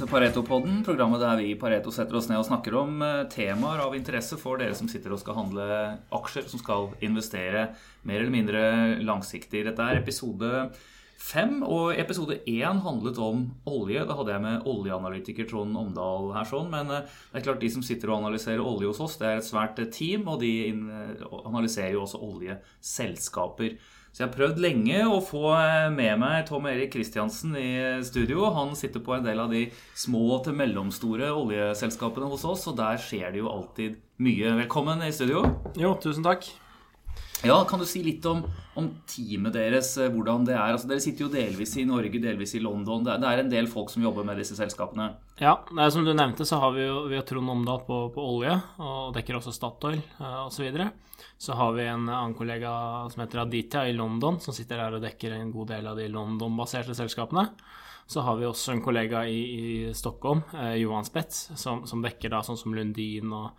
til Pareto-podden, programmet der vi i Pareto setter oss ned og snakker om eh, temaer av interesse for dere som sitter og skal handle aksjer, som skal investere mer eller mindre langsiktig. Dette er episode fem, og episode én handlet om olje. Da hadde jeg med oljeanalytiker Trond Omdal her, sånn. Men eh, det er klart de som sitter og analyserer olje hos oss, det er et svært eh, team, og de analyserer jo også oljeselskaper. Så jeg har prøvd lenge å få eh, med meg Tom Erik Kristiansen i studio. Han sitter på en del av de små til mellomstore oljeselskapene hos oss, og der skjer det jo alltid mye. Velkommen i studio. Jo, tusen takk. Ja, Kan du si litt om, om teamet deres, eh, hvordan det er? Altså, dere sitter jo delvis i Norge, delvis i London. Det er, det er, en del folk som jobber med disse selskapene? Ja, det er som du nevnte, så har vi jo vi har Trond Omdal på, på, olje, og dekker også Statoil eh, osv. Så, så har vi en annen kollega som heter Aditya i London, som sitter der og dekker en god del av de London-baserte selskapene. Så har vi også en kollega i, i Stockholm, eh, Johan Spetz, som, som, dekker da sånn som Lundin og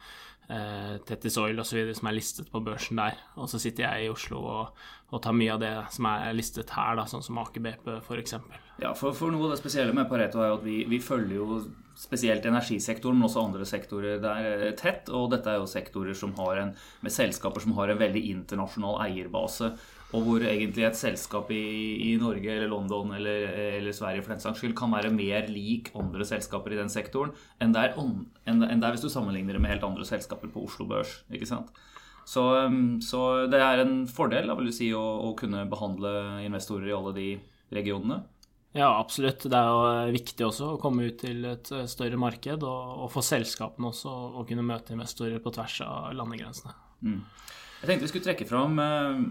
eh, Tettis Oil osv. som er listet på børsen der. Og så sitter jeg i Oslo og, og tar mye av det som er listet her, da, sånn som Aker BP f.eks. Ja, for, for, noe av det spesielle med Pareto er jo at vi, vi følger jo spesielt energisektoren, men også andre sektorer der eh, tett. Og dette er jo sektorer som har en, med selskaper som har en veldig internasjonal eierbase. Og hvor egentlig et selskap i, i Norge eller London eller, eller, Sverige for den saks skyld kan være mer lik andre selskaper i den sektoren enn det, er, hvis du sammenligner det med helt andre selskaper på Oslo Børs. ikke sant? Så, um, så det er en fordel da, vil du si, å, å kunne behandle investorer i alle de regionene. Ja, absolutt. Det er jo eh, viktig også å komme ut til et eh, større marked, og, og for selskapene også å kunne møte investorer på tvers av landegrensene. Mm. Jeg tenkte vi skulle trekke fram eh,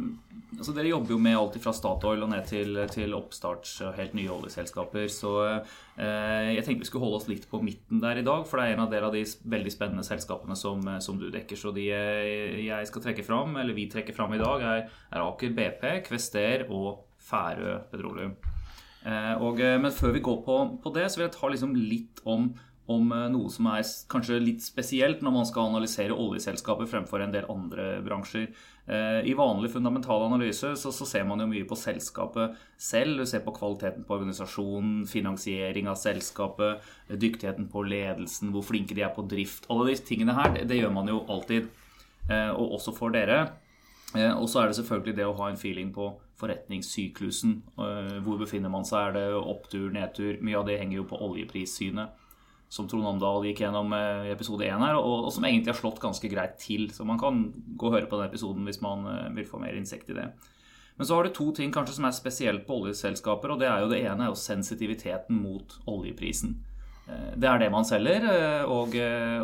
altså Dere jobber jo med alt fra Statoil og ned til, til oppstarts og helt nye oljeselskaper. Så eh, jeg tenkte vi skulle holde oss litt på midten der i dag. For det er en av, av de veldig spennende selskapene som, som du dekker. Så de jeg skal trekke fram, eller vi trekker fram i dag, er, er Aker BP, Kvester og Færø Petroleum. Eh, og, eh, men før vi går på, på, det, så vil jeg ta liksom litt om om eh, noe som er kanskje litt spesielt når man skal analysere oljeselskaper fremfor en del andre bransjer. Eh, I vanlig fundamental analyse så, så, ser man jo mye på selskapet selv. Du ser på kvaliteten på organisasjonen, finansiering av selskapet, dyktigheten på ledelsen, hvor flinke de er på drift. Alle de tingene her, det, det gjør man jo alltid, eh, og også for dere. Og så er det selvfølgelig det å ha en feeling på forretningssyklusen. Hvor befinner man seg? Er det opptur, nedtur? Mye av det henger jo på oljeprissynet som Trond Omdal gikk gjennom eh, i episode 1 her, og, og, som egentlig har slått ganske greit til. Så man kan gå og høre på den episoden hvis man uh, vil få mer insekt i det. Men så har du to ting kanskje som er spesielt på oljeselskaper, og det er jo det ene er jo sensitiviteten mot oljeprisen. Uh, det er det man selger, og,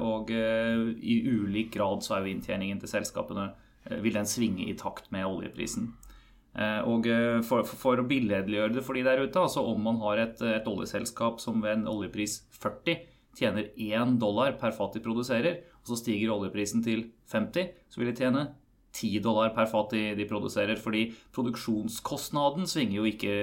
og i ulik grad så er jo inntjeningen til selskapene vil den svinge i takt med oljeprisen. Og for, for, å billedliggjøre det for de der ute, altså om man har et, et oljeselskap som ved en oljepris 40 tjener 1 dollar per fat de produserer, og så stiger oljeprisen til 50, så vil de tjene 10 dollar per fat de, de produserer. Fordi produksjonskostnaden svinger jo ikke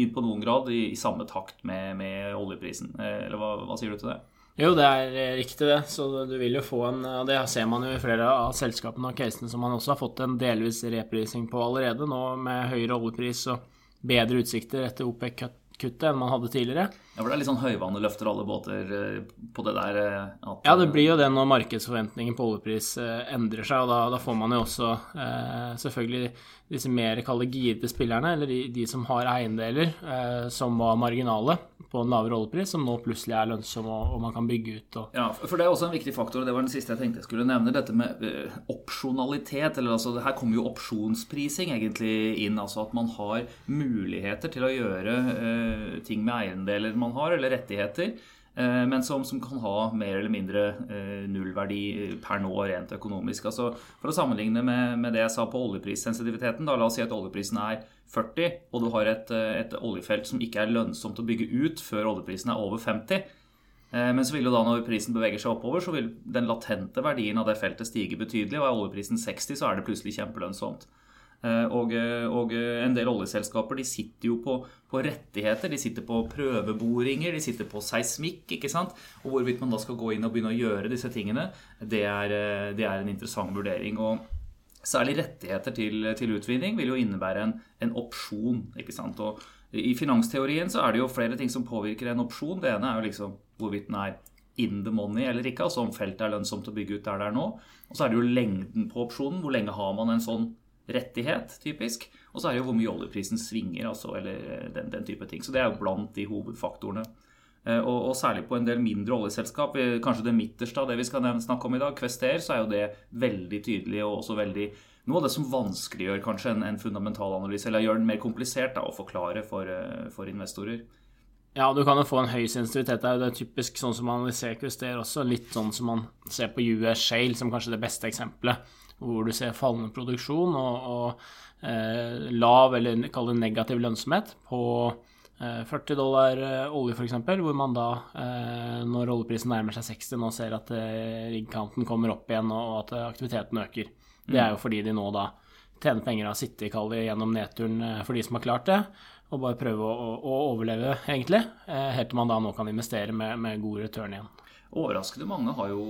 inn på noen grad i, i samme takt med, med oljeprisen. Eh, eller hva, hva, sier du til det? Jo, det er eh, riktig, det. Så du vil jo få en det ser man jo i flere av selskapene og casene som man også har fått en delvis reprising på allerede, nå med høyere oljepris og bedre utsikter etter OPEC-kuttet enn man hadde tidligere. Ja, for Det er litt sånn høyvannet løfter alle båter eh, på det der eh, at, Ja, det blir jo det når markedsforventningen på oljepris eh, endrer seg, og da, da får man jo også eh, selvfølgelig disse mer kalde girete spillerne, eller de, de, som har eiendeler eh, som var marginale på en lavere oljepris, som nå plutselig er lønnsomme og, og, man kan bygge ut. Og... Ja, for det er også en viktig faktor, og det var den siste jeg tenkte jeg skulle nevne, dette med uh, opsjonalitet. eller altså, Her kommer jo opsjonsprising egentlig inn, altså at man har muligheter til å gjøre uh, ting med eiendeler man har, eller rettigheter. Eh, men som, som, kan ha mer eller mindre eh, nullverdi per nå rent økonomisk. Altså, for å sammenligne med, med, det jeg sa på oljeprissensitiviteten, da, la oss si at oljeprisen er 40, og du har et, eh, et oljefelt som ikke er lønnsomt å bygge ut før oljeprisen er over 50. Men så vil jo da når prisen beveger seg oppover, så vil den latente verdien av det feltet stige betydelig. Og er oljeprisen 60, så er det plutselig kjempelønnsomt. Eh, og, eh, og, eh, en del oljeselskaper de sitter jo på, på, rettigheter. De sitter på prøveboringer, de sitter på seismikk. ikke sant? Og hvorvidt man da skal gå inn og begynne å gjøre disse tingene, det er, det er en interessant vurdering. og Særlig rettigheter til, til, utvinning vil jo innebære en, en opsjon. ikke sant? Og I finansteorien så er det jo flere ting som påvirker en opsjon. Det ene er jo liksom hvorvidt den er in the money eller ikke, altså om feltet er lønnsomt å bygge ut der det er nå. Og så er det jo lengden på opsjonen. Hvor lenge har man en sånn rettighet, typisk. Og så er det jo hvor mye oljeprisen svinger, altså, eller den, den type ting. Så det er jo blant de hovedfaktorene. Eh, og, og, særlig på en del mindre oljeselskap, kanskje det midterste av det vi skal snakke om i dag, Kvester, så er jo det veldig tydelig og også veldig noe av det som vanskeliggjør kanskje en, en fundamental analyse, eller gjør den mer komplisert da, å forklare for, eh, for, investorer. Ja, du kan jo få en høy sensitivitet der. Det er typisk sånn som man ser Kvester også. Litt sånn som man ser på US Shale som kanskje det beste eksempelet. Hvor du ser fallende produksjon og, og eh, lav, eller kall det negativ lønnsomhet på 40 eh, dollar eh, olje f.eks., hvor man da, eh, når oljeprisen nærmer seg 60, nå ser at riggkanten kommer opp igjen og at aktiviteten øker. Det er jo mm. fordi de nå da tjener penger av å sitte i kallet gjennom nedturen for de som har klart det, og bare prøve å, å overleve, egentlig, helt til man da nå kan investere med, med god return igjen overraskende mange har jo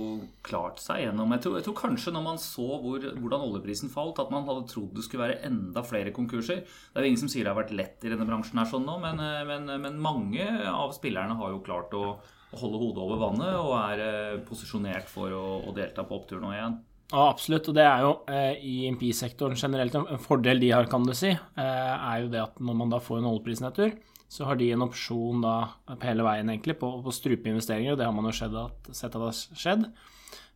klart seg gjennom jeg tror, jeg tror kanskje når man så hvor, hvordan oljeprisen falt, at man hadde trodd det skulle være enda flere konkurser. Det er jo ingen som sier det har vært lett i denne bransjen her sånn nå, men, eh, men, men mange av spillerne har jo klart å, holde hodet over vannet og er eh, posisjonert for å, å delta på opptur nå igjen. Ja, absolutt. Og det er jo eh, i MP-sektoren generelt en fordel de har, kan du si, eh, er jo det at når man da får en oljeprisnedtur, så har de en opsjon da hele veien egentlig på, på strupe investeringer, og det har man jo skjedd at, sett at det har skjedd.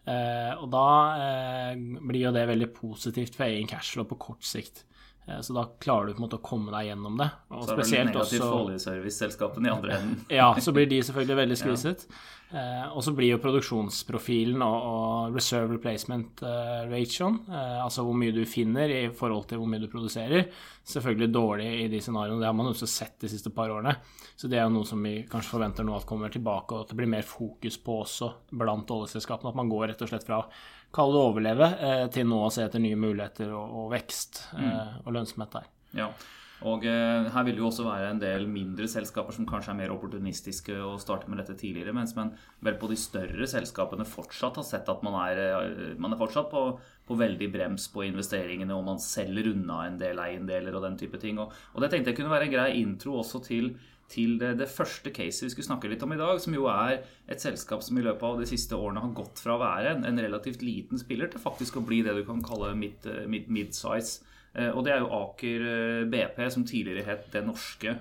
Eh, og da eh, blir jo det veldig positivt for egen cashflow på kort sikt. Eh, så da klarer du på en måte å komme deg gjennom det. Og så er det negativt for oljeserviceselskapene i andre enden. ja, så blir de selvfølgelig veldig skviset. Ja. Eh, og så blir jo produksjonsprofilen og, og reserve replacement uh, ratioen, uh, altså hvor mye du finner i forhold til hvor mye du produserer, selvfølgelig dårlig i de scenarioene. Det har man også sett de siste par årene. Så det er jo noe som vi kanskje forventer nå at kommer tilbake, og at det blir mer fokus på også blant oljeselskapene. At man går rett og slett fra å det overleve uh, til nå å se etter nye muligheter og, og vekst mm. og lønnsomhet der. Ja. Og eh, Her vil det jo også være en del mindre selskaper som kanskje er mer opportunistiske og starter med dette tidligere, mens man vel på de større selskapene fortsatt har sett at man er, eh, man er fortsatt på, på, veldig brems på investeringene, og man selger unna en del eiendeler og den type ting. Og, og det tenkte jeg kunne være en grei intro også til, til det, det, første caset vi skulle snakke litt om i dag, som jo er et selskap som i løpet av de siste årene har gått fra å være en, en relativt liten spiller til faktisk å bli det du kan kalle mid-size. Mid, mid Eh, og det er jo Aker eh, BP, som tidligere het Det Norske.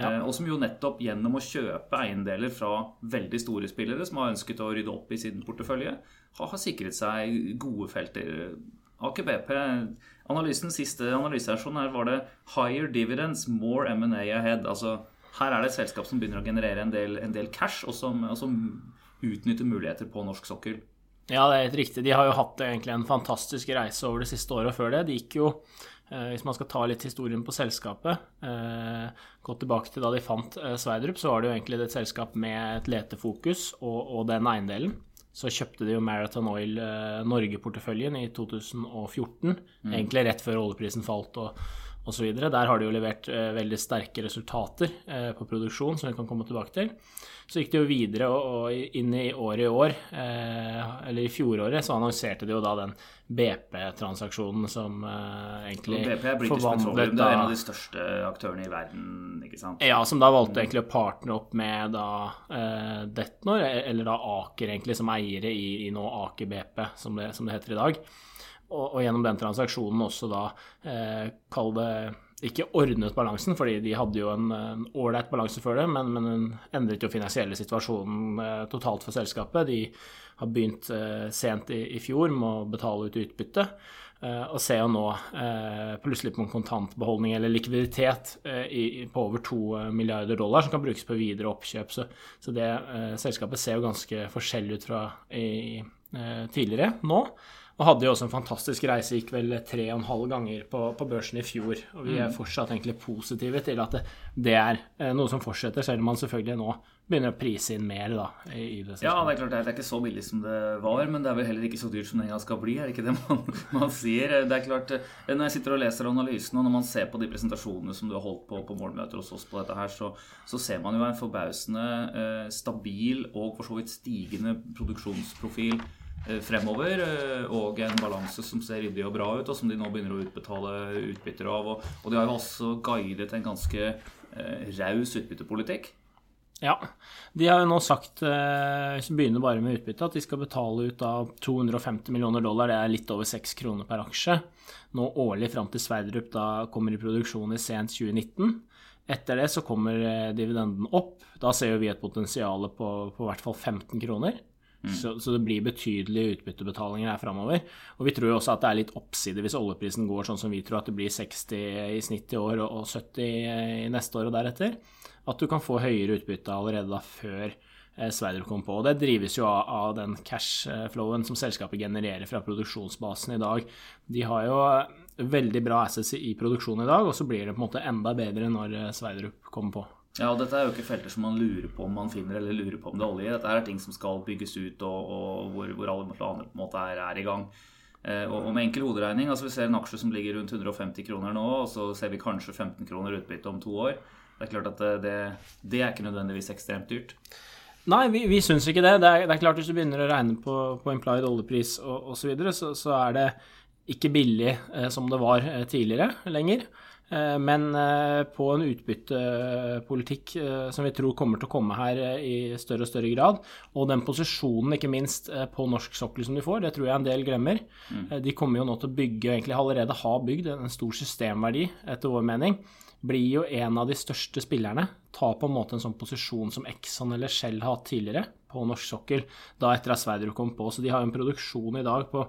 Ja. Eh, og som jo nettopp gjennom å kjøpe eiendeler fra veldig store spillere som har ønsket å rydde opp i sin portefølje, har sikret seg gode felter. Aker BP, analysen, siste analyseaksjon her var det 'Higher dividends, more M&A ahead'. Altså her er det et selskap som begynner å generere en del, en del cash, og som, og som utnytter muligheter på norsk sokkel. Ja, det er helt riktig. De har jo hatt egentlig en fantastisk reise over det siste året før det. De gikk jo Eh, hvis man skal ta litt historien på selskapet, eh, gå tilbake til da de fant eh, Sverdrup, så var det jo egentlig et selskap med et letefokus og, og den eiendelen. Så kjøpte de jo Marathon Oil Norge-porteføljen i 2014, mm. egentlig rett før oljeprisen falt og osv. Der har de jo levert veldig sterke resultater på produksjon, som vi kan komme tilbake til. Så gikk de jo videre, og, og inn i året i år, eh, eller i fjoråret, så annonserte de jo da den BP-transaksjonen som eh, egentlig BP er British Petroleum, det er en av de største aktørene i verden, ikke sant? Ja, som da valgte egentlig å partne opp med da eh, Detnor, eller da Aker egentlig, som eiere i, i nå Aker BP, som det, som det heter i dag. Og, og, gjennom den transaksjonen også da eh, kall det ikke ordnet balansen, fordi de hadde jo en ålreit balanse før det, men, men den endret jo finansielle situasjonen eh, totalt for selskapet. De har begynt eh, sent i, i, fjor med å betale ut utbytte, eh, og ser jo nå eh, plutselig på en kontantbeholdning eller likviditet eh, i, på over to eh, milliarder dollar som kan brukes på videre oppkjøp. Så, så det selskapet ser jo ganske forskjellig ut fra i, tidligere nå. Og hadde jo også en fantastisk reise, gikk vel tre og en halv ganger på, på børsen i fjor. Og vi er mm. fortsatt egentlig positive til at det, det er eh, noe som fortsetter, selv om man selvfølgelig nå begynner å prise inn mer da, i det. Ja, det er klart det er ikke så billig som det var, men det er vel heller ikke så dyrt som det en gang skal bli, er det ikke det man, man, sier? Det er klart, eh, Når jeg sitter og leser analysen, og når man ser på de presentasjonene som du har holdt på på morgenmøter hos oss på dette her, så, så ser man jo en forbausende eh, stabil og for så vidt stigende produksjonsprofil fremover, eh, og en balanse som ser ryddig og bra ut, og som de nå begynner å utbetale utbytter av. Og, de har jo også guidet en ganske raus utbyttepolitikk. Ja. De har jo nå sagt, eh, hvis vi begynner bare med utbytte, at de skal betale ut av 250 millioner dollar, det er litt over 6 kroner per aksje, nå årlig fram til Sverdrup da kommer i produksjon i sent 2019. Etter det så kommer eh, dividenden opp. Da ser jo vi et potensial på, på hvert fall 15 kroner. Mm. Så, så, det blir betydelige utbyttebetalinger her framover. Og vi tror jo også at det er litt oppside hvis oljeprisen går sånn som vi tror, at det blir 60 i snitt i år og 70 i neste år og deretter at du kan få høyere utbytte allerede da før eh, Sverdrup kom på. Og det drives jo av, av den cashflowen som selskapet genererer fra produksjonsbasen i dag. De har jo eh, veldig bra assets i produksjon i dag, og så blir det på en måte enda bedre når eh, Sverdrup kommer på. Ja, og Dette er jo ikke felter som man lurer på om man finner, eller lurer på om det er olje. Dette er ting som skal bygges ut, og, og hvor, hvor, alle planer på en måte er, er i gang. Eh, og, med enkel hoderegning, altså Vi ser en aksje som ligger rundt 150 kroner nå, og så ser vi kanskje 15 kroner utbytte om to år. Det er klart at det, det er ikke nødvendigvis ekstremt dyrt. Nei, vi, vi syns ikke det. det er, det er, klart Hvis du begynner å regne på, på implied oljepris osv., så, videre, så så er det ikke billig eh, som det var eh, tidligere lenger. Eh, men eh, på en utbyttepolitikk eh, som vi tror kommer til å komme her i større og større grad, og den posisjonen ikke minst på norsk sokkel som de får, det tror jeg en del glemmer. Mm. De kommer jo nå til å bygge, og egentlig allerede har bygd, en stor systemverdi, etter vår mening blir jo en av de største spillerne. Tar på en måte en sånn posisjon som Exxon eller Shell har hatt tidligere på norsk sokkel, da etter at Sverdrup kom på. Så de har en produksjon i dag på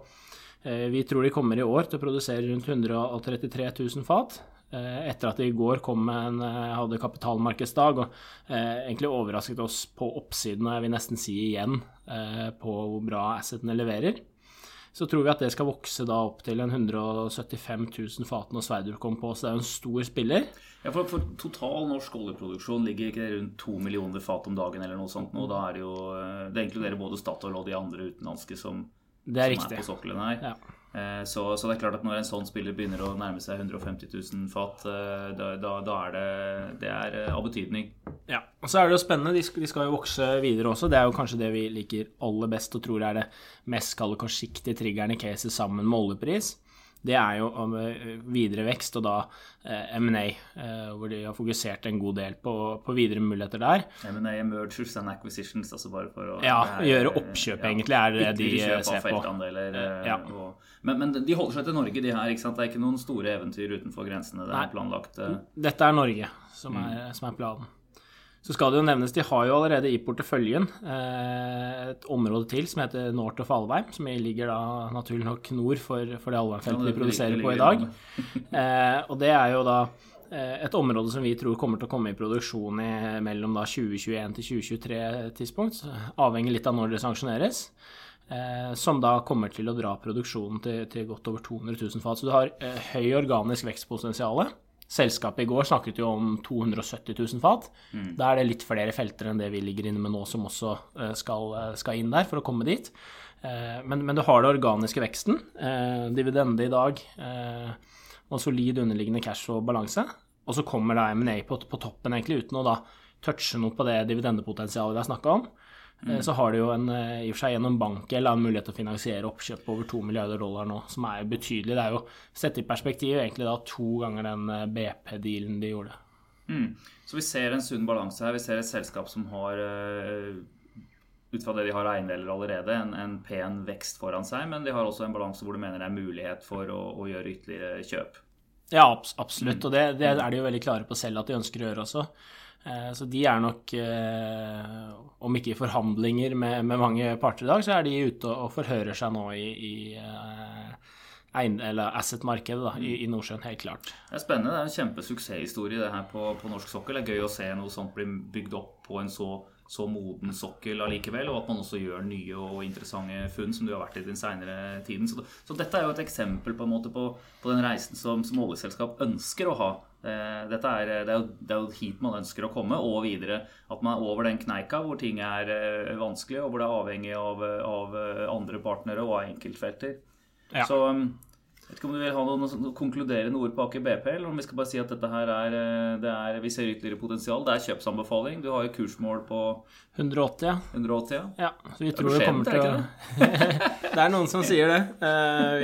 Vi tror de kommer i år til å produsere rundt 133 000 fat. Eh, etter at det i går kom en, eh, hadde kapitalmarkedsdag og eh, egentlig overrasket oss på oppsiden, og jeg vil nesten si igjen, eh, på hvor bra assetene leverer så tror vi at det skal vokse da opp til en 175 000 fat når Sverdrup kom på. Så det er jo en stor spiller. Ja, for, for, Total norsk oljeproduksjon ligger ikke det rundt to millioner fat om dagen eller noe sånt nå. Da er det jo Det inkluderer både Statoil og de andre utenlandske som, det som er på sokkelen her. Ja. Eh, så, så, det er klart at når en sånn spiller begynner å nærme seg 150 000 fat, eh, da, da, da er det, det er eh, av betydning. Ja, og så er det jo spennende. De skal, de skal, jo vokse videre også. Det er jo kanskje det vi liker aller best og tror er det mest kortsiktige triggeren i caset sammen med oljepris det er jo om eh, videre vekst, og da eh, M&A, eh, hvor de har fokusert en god del på, på videre muligheter der. M&A, mergers and acquisitions, altså bare for å Ja, er, gjøre oppkjøp, ja, egentlig, er det de ser på. Ja. Og, men, men, de holder seg til Norge, de her. ikke sant? Det er ikke noen store eventyr utenfor grensene? Det er planlagt? Dette er Norge som er, mm. som er planen. Så skal det jo nevnes, de har jo allerede i porteføljen eh, et område til som heter North of Alvheim, som ligger da naturlig nok nord for, for det alvheimfeltet de produserer på i dag. Eh, og det er jo da eh, et område som vi tror kommer til å komme i produksjon i mellom da 2021 til 2023-tidspunkt, avhengig litt av når det sanksjoneres. Eh, som da kommer til å dra produksjonen til, til godt over 200 000 fat. Så du har eh, høy organisk vekstpotensial. Selskapet i går snakket jo om 270 000 fat. Mm. Da er det litt flere felter enn det vi ligger inne med nå, som også eh, skal, eh, skal inn der for å komme dit. Eh, men, men, du har det organiske veksten. Dividende i dag og solid underliggende cash og balanse. Og så kommer da M&A på, på, toppen, egentlig, uten å da touche noe på det dividendepotensialet vi har snakka om. Mm. Så har de jo en, eh, i og for seg gjennom banken en mulighet til å finansiere oppkjøp på over 2 milliarder dollar nå, som er betydelig. Det er jo sett i perspektiv egentlig da to ganger den eh, BP-dealen de gjorde. Mm. Så vi ser en sunn balanse her. Vi ser et selskap som har ut fra det de har eiendeler allerede, en, en, pen vekst foran seg, men de har også en balanse hvor du mener det er mulighet for å, å gjøre ytterligere kjøp. Ja, absolutt. Og det, det, er de jo veldig klare på selv at de ønsker å gjøre også. Eh, så de er nok, eh, om ikke i forhandlinger med, med, mange parter i dag, så er de ute og forhører seg nå i, i eh, asset-markedet i, i, Nordsjøen, helt klart. Det er spennende. Det er en kjempesuksesshistorie det her på, på, norsk sokkel. Det er gøy å se noe sånt bli bygd opp på en så, så moden sokkel allikevel, og at man også gjør nye og interessante funn som du har vært i den seinere tiden. Så, så, dette er jo et eksempel på, en måte på, på den reisen som, som oljeselskap ønsker å ha dette er, det, er jo, det er jo hit man ønsker å komme, og videre. At man er over den kneika hvor ting er eh, vanskelig, og hvor det er avhengig av, av eh, andre partnere og av enkeltfelter. Ja. Så um, jeg vet ikke om du vil ha noen konkluderende ord på Aker BP, eller om vi skal bare si at dette her er, det er Vi ser ytterligere potensial. Det er kjøpsanbefaling. Du har jo kursmål på 180, ja. 180, ja. ja så vi tror det kommer til å Det er noen som sier det.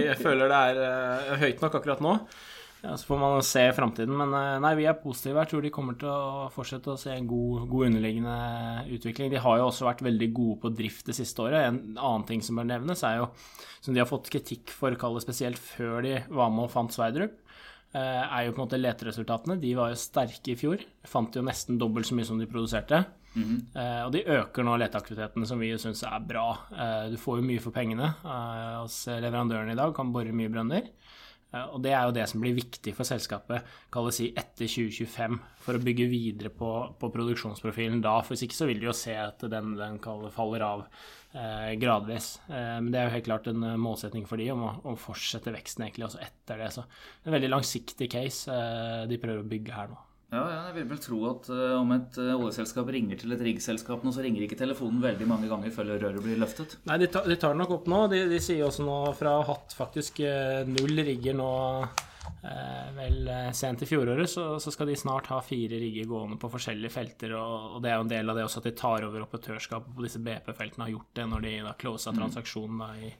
Jeg føler det er høyt nok akkurat nå. Ja, Så får man se framtiden. Men eh, nei, vi er positive. Jeg tror de kommer til å fortsette å se en god, god, underliggende utvikling. De har jo også vært veldig gode på drift det siste året. En annen ting som bør nevnes, er jo som de har fått kritikk for, kalle spesielt før de var med og fant Sverdrup, eh, er jo på en måte leteresultatene. De var jo sterke i fjor. Fant jo nesten dobbelt så mye som de produserte. Mm -hmm. Og de øker nå leteaktiviteten, som vi syns er bra. Du får jo mye for pengene hos leverandøren i dag, kan bore mye brønner. Eh, og det er jo det som blir viktig for selskapet si etter 2025, for å bygge videre på, på produksjonsprofilen da. For hvis ikke så vil de jo se at den, den faller av eh, gradvis. Eh, men det er jo helt klart en eh, målsetning for de om å, å, fortsette veksten egentlig også etter det. Så en veldig langsiktig case eh, de prøver å bygge her nå. Ja, ja, jeg vil vel tro at uh, om et uh, oljeselskap ringer til et riggselskap nå, så ringer ikke telefonen veldig mange ganger før røret blir løftet. Nei, de tar, de tar det nok opp nå. De, de sier også nå fra hatt faktisk uh, null rigger nå vel sent i fjoråret, så, så, skal de snart ha fire rigger gående på forskjellige felter. Og, og, det er jo en del av det også at de tar over operatørskapet på disse BP-feltene, har gjort det når de da closa mm. transaksjonen da, i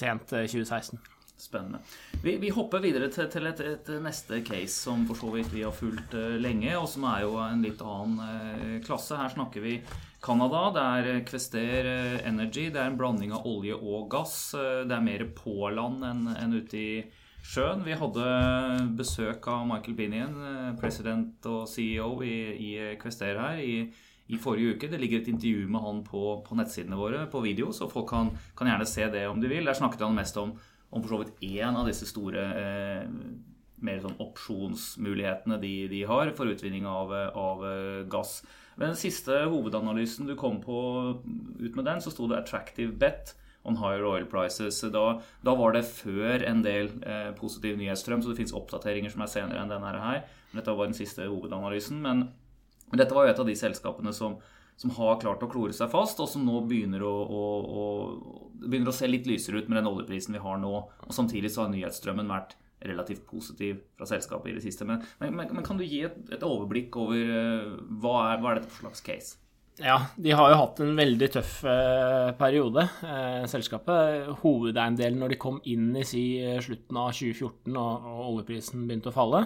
sent 2016. Spennende. Vi, vi, hopper videre til, til et, et, neste case som for så vidt vi har fulgt uh, lenge, og som er jo en litt annen uh, klasse. Her snakker vi Canada. Det er Quester uh, Energy. Det er en blanding av olje og gass. det er mer på land enn en ute i sjøen. Vi hadde besøk av Michael Binion, president og CEO i, i Quester her. i i forrige uke. Det ligger et intervju med han på, på nettsidene våre på video, så folk kan, kan, gjerne se det om de vil. Der snakket han mest om om for så vidt én av disse store eh, mer sånn opsjonsmulighetene de, de, har for utvinning av, av, eh, gass. Ved den siste hovedanalysen du kom på ut med den, så sto det 'attractive bet' on higher oil prices. Da, da var det før en del eh, positiv nyhetsstrøm, så det fins oppdateringer som er senere enn denne her. Dette var den siste hovedanalysen. Men dette var jo et av de selskapene som, som har klart å klore seg fast, og som nå begynner å, å, å, begynner å se litt lysere ut med den oljeprisen vi har nå. Og samtidig så har nyhetsstrømmen vært relativt positiv fra selskapet i det siste. Men, men, men kan du gi et, et overblikk over uh, hva, er, hva er dette for slags case? Ja, de har jo hatt en veldig tøff eh, periode, eh, selskapet. Hovedeiendelen når de kom inn i si, slutten av 2014 og, og oljeprisen begynte å falle,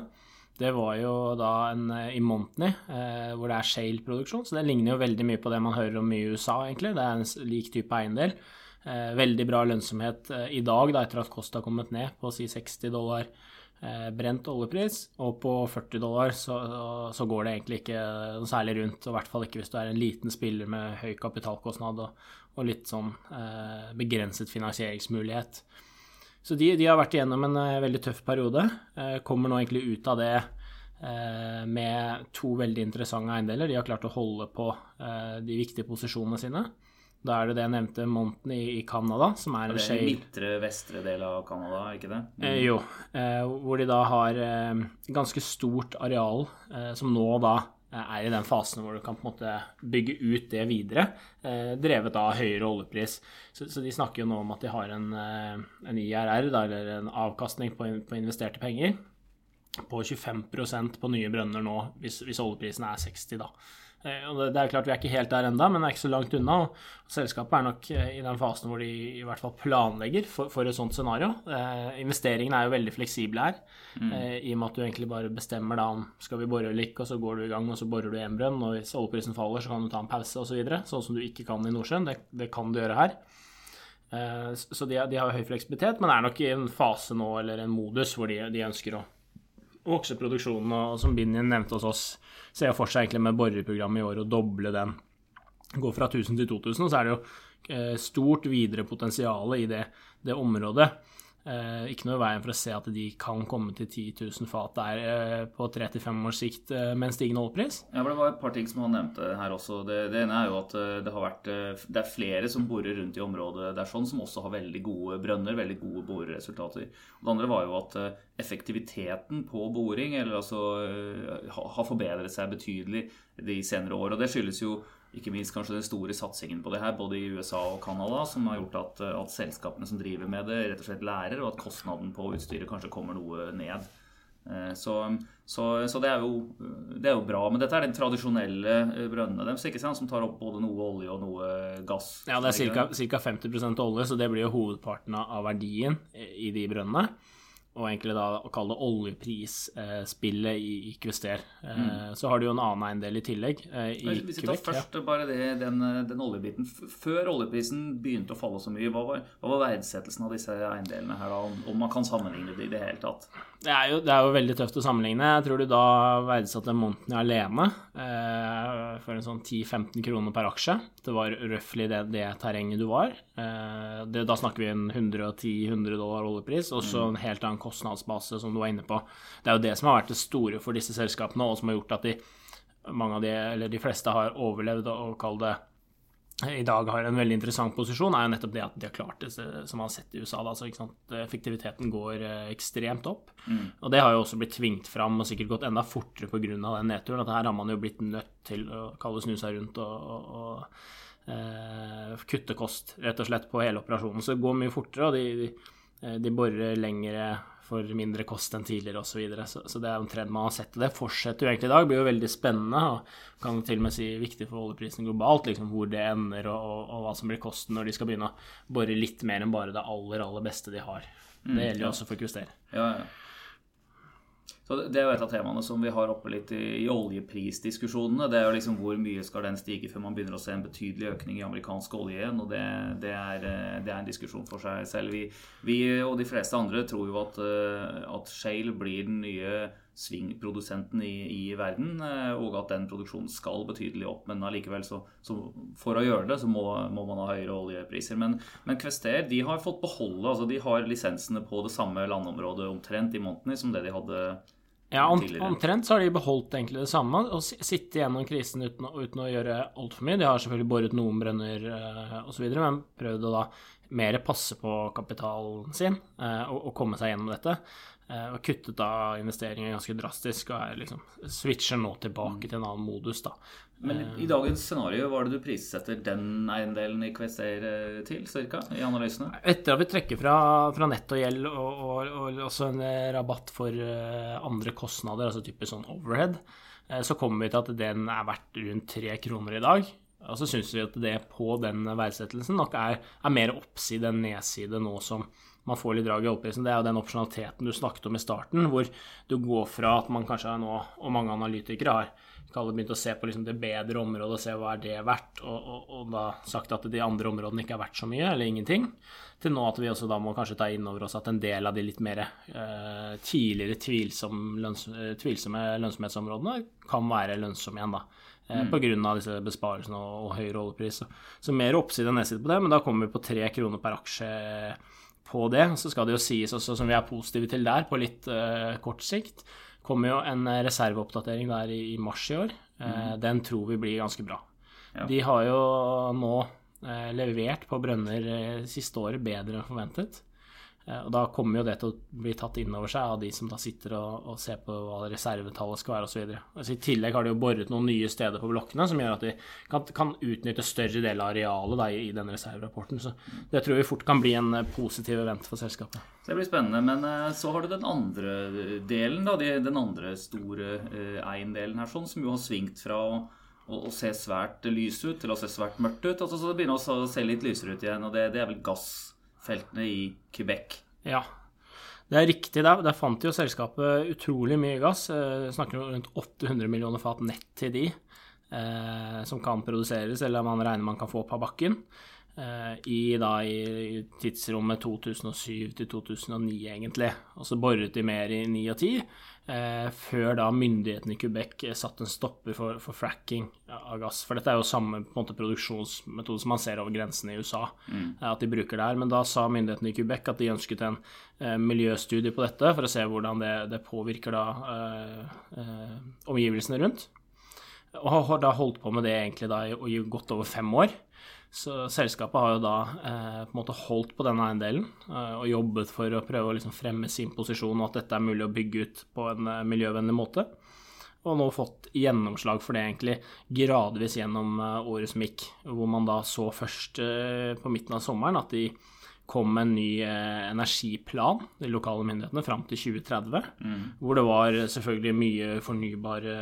det var jo da en eh, i Montney, eh, hvor det er shale-produksjon. Så det ligner jo veldig mye på det man hører om i USA, egentlig. Det er en lik type eiendel. Eh, veldig bra lønnsomhet eh, i dag, da, etter at Costa har kommet ned på si 60 dollar eh, brent oljepris. Og på 40 dollar så, så, går det egentlig ikke noe særlig rundt. Og i hvert fall ikke hvis du er en liten spiller med høy kapitalkostnad og, og litt sånn eh, begrenset finansieringsmulighet. Så de, de, har vært igjennom en veldig tøff periode. Eh, kommer nå egentlig ut av det med to veldig interessante eiendeler. De har klart å holde på de viktige posisjonene sine. Da er det det jeg nevnte, Monten i, i Canada, som er en shale Det er midtre, vestre del av Canada, ikke det? Mm. jo. hvor de da har ganske stort areal, som nå da er i den fasen hvor du kan på en måte bygge ut det videre, eh, drevet av høyere oljepris. Så, så, de snakker jo nå om at de har en, eh, en IRR, da, eller en avkastning på, på, investerte penger, på 25% på nye brønner nå, hvis, hvis oljeprisen er 60, da. Eh, det er klart Vi er ikke helt der ennå, men det er ikke så langt unna. og Selskapet er nok eh, i den fasen hvor de i hvert fall planlegger for, for et sånt scenario. Eh, investeringene er jo veldig fleksible her, mm. eh, i og med at du egentlig bare bestemmer da om skal vi bore eller ikke, og så går du i gang og så borer du en brønn. og Hvis oljeprisen faller, så kan du ta en pause osv. Så videre, sånn som du ikke kan i Nordsjøen. Det, det kan du gjøre her. Eh, så de, de, har høy fleksibilitet, men er nok i en fase nå, eller en modus, hvor de, de ønsker å vokse produksjonen. Og som Binjen nevnte hos oss, ser jeg for seg egentlig med boreprogrammet i år å doble den. Gå fra 1000 til 2000, og så er det jo eh, stort videre potensial i det, det området. Eh, ikke noe i veien for å se at de kan komme til 10 000 fat der eh, på 3-5 års sikt eh, med en stigende oljepris. Ja, Det var et par ting som han nevnte her også. Det, det, ene er jo at eh, det har vært eh, Det er flere som borer rundt i området der sånn, som også har veldig gode brønner, veldig gode boreresultater. Det andre var jo at eh, effektiviteten på boring eller altså, har forbedret seg betydelig de senere år. Og det skyldes jo ikke minst kanskje den store satsingen på det her, både i USA og Canada, som har gjort at, at, selskapene som driver med det, rett og slett lærer, og at kostnaden på utstyret kanskje kommer noe ned. Eh, så, så, så det, er jo, det, er jo, bra. Men dette er de tradisjonelle eh, brønnene deres ikke sant? som tar opp både noe olje og noe gass. Ja, det er ca. 50% olje, så det blir jo hovedparten av verdien i de brønnene. Og egentlig da å kalle det oljeprisspillet i, Kvester. Mm. Så har du jo en annen eiendel i tillegg. I Hvis vi tar først ja. bare det, den, den, oljebiten. Før oljeprisen begynte å falle så mye, hva var, hva var verdsettelsen av disse eiendelene her, da, om, om, man kan sammenligne det i det hele tatt? Det er, jo, det er jo veldig tøft å sammenligne. Jeg tror du da verdsatte Montny alene eh, for en sånn 10-15 kroner per aksje. Det var røftlig det, det, terrenget du var. Eh, det, da snakker vi en 110-100 dollar oljepris, og så en helt annen kostnadsbase, som du var inne på. Det er jo det som har vært det store for disse selskapene, og som har gjort at de, de, de fleste har overlevd og kall det i dag har en veldig interessant posisjon, er jo nettopp det at de har klart det som man har sett i USA. Da, så, Effektiviteten går eh, ekstremt opp. Mm. Og det har jo også blitt tvingt fram og sikkert gått enda fortere pga. den nedturen. At her har man jo blitt nødt til å kalle snu seg rundt og, og, og eh, kutte kost, rett og slett, på hele operasjonen. Så det går mye fortere, og de, de, eh, de borer lengre for mindre kost enn tidligere osv. Så, videre. så Så det er trend man har sett. Det fortsetter jo egentlig i dag. Blir jo veldig spennende. og Kan til og med si viktig for oljeprisen globalt, liksom hvor det ender og, og, og, hva som blir kosten når de skal begynne å bore litt mer enn bare det aller, aller beste de har. Det mm, gjelder jo også for Kuster. Ja, ja. Så Det er jo et av temaene som vi har oppe litt i, i oljeprisdiskusjonene. Det er jo liksom hvor mye skal den stige før man begynner å se en betydelig økning i amerikansk olje igjen. og det, det, er, eh, det, er, en diskusjon for seg selv. Vi, vi, og de fleste andre tror jo at, eh, at shale blir den nye svingprodusenten i, i, verden, eh, og at den produksjonen skal betydelig opp. Men allikevel, så, så for å gjøre det, så må, må, man ha høyere oljepriser. Men, men Kvester de har fått beholde altså de har lisensene på det samme landområdet omtrent i Montney som det de hadde ja, omtrent så har de beholdt egentlig det samme og sittet gjennom krisen uten, uten å gjøre altfor mye. De har selvfølgelig boret noen brønner eh, osv., men prøvd å da mer passe på kapitalen sin eh, og, og, komme seg gjennom dette. Uh, og kuttet da investeringer ganske drastisk og er liksom switcher nå tilbake til en annen modus, da. Men i dagens scenario, hva er det du prissetter den eiendelen i Kvester til, cirka, i analysene? Etter at vi trekker fra, fra nett og gjeld og, og, og, også en rabatt for andre kostnader, altså typisk sånn overhead, så kommer vi til at den er verdt rundt tre kroner i dag. Og så syns vi at det på den verdsettelsen nok er, er mer oppside enn nedside nå som man får litt drag i oljeprisen. Det er jo den opsjonaliteten du snakket om i starten, hvor du går fra at man kanskje nå, og mange analytikere har begynt å se på liksom det bedre området og se hva er det verdt, og, og, og, da sagt at de andre områdene ikke er verdt så mye, eller ingenting, til nå at vi også da må kanskje ta inn over oss at en del av de litt mer eh, tidligere tvilsom, lønns, tvilsomme lønnsomhetsområdene kan være lønnsomme igjen, da. Eh, mm. Pga. disse besparelsene og, og høyere oljepris. Så, så mer oppside enn nedside på det, men da kommer vi på tre kroner per aksje på det. Så skal det jo sies også, som vi er positive til der, på litt uh, kort sikt, kommer jo en reserveoppdatering der i, i mars i år. Uh, mm. Den tror vi blir ganske bra. Ja. De har jo nå uh, levert på brønner siste året bedre enn forventet. Eh, og Da kommer jo det til å bli tatt inn over seg av de som da sitter og, og ser på hva reservetallet skal være osv. Altså, I tillegg har de jo boret noen nye steder på blokkene som gjør at de kan, kan utnytte større del av arealet da, i, i den reserverapporten. Så det tror vi fort kan bli en eh, positiv event for selskapet. Det blir spennende. Men eh, så har du den andre delen, da, den andre store eiendelen her, sånn, som jo har svingt fra å å, se svært lys ut til å se svært mørkt ut. Altså, så det begynner å se litt lysere ut igjen, og det, det er vel gass feltene i Quebec. Ja, det er riktig. Der, der fant jo selskapet utrolig mye gass. Eh, snakker om rundt 800 millioner fat nett til de eh, som kan produseres, eller man regner man kan få av bakken. Eh, I, da, i tidsrommet 2007 til 2009, egentlig. Og så boret de mer i 9 og 10. Eh, før da myndighetene i Quebec eh, satte en stopper for, for, fracking av gass. For dette er jo samme måte, produksjonsmetode som man ser over grensene i USA. Mm. Eh, at de bruker der. Men da sa myndighetene i Quebec at de ønsket en eh, miljøstudie på dette for å se hvordan det, det påvirker da eh, eh, omgivelsene rundt. Og har da holdt på med det egentlig da i, i godt over fem år. Så selskapet har jo da eh, på en måte holdt på denne eiendelen eh, og jobbet for å prøve å liksom fremme sin posisjon og at dette er mulig å bygge ut på en eh, miljøvennlig måte. Og nå fått gjennomslag for det egentlig gradvis gjennom eh, året som gikk, hvor man da så først eh, på midten av sommeren at de kom en ny eh, energiplan, de lokale myndighetene, fram til 2030. Mm. Hvor det var selvfølgelig mye fornybare